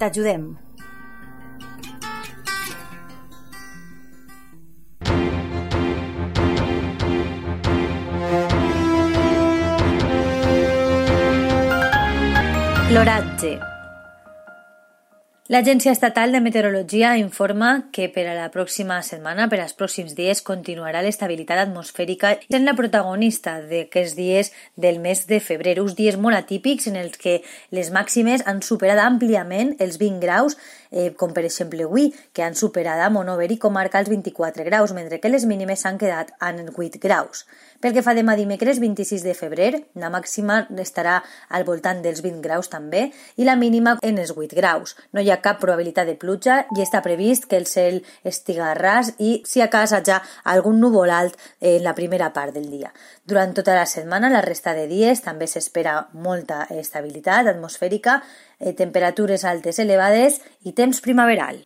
T'ajudem. L'oratge L'Agència Estatal de Meteorologia informa que per a la pròxima setmana, per als pròxims dies, continuarà l'estabilitat atmosfèrica sent la protagonista d'aquests dies del mes de febrer, uns dies molt atípics en els que les màximes han superat àmpliament els 20 graus, eh, com per exemple avui, que han superat a Monover i comarca els 24 graus, mentre que les mínimes s'han quedat en 8 graus. Pel que fa demà dimecres 26 de febrer, la màxima estarà al voltant dels 20 graus també i la mínima en els 8 graus. No hi ha cap probabilitat de pluja i està previst que el cel estiga ras i si a casa ja algun núvol alt en la primera part del dia. Durant tota la setmana, la resta de dies, també s'espera molta estabilitat atmosfèrica, eh, temperatures altes elevades i temps primaveral.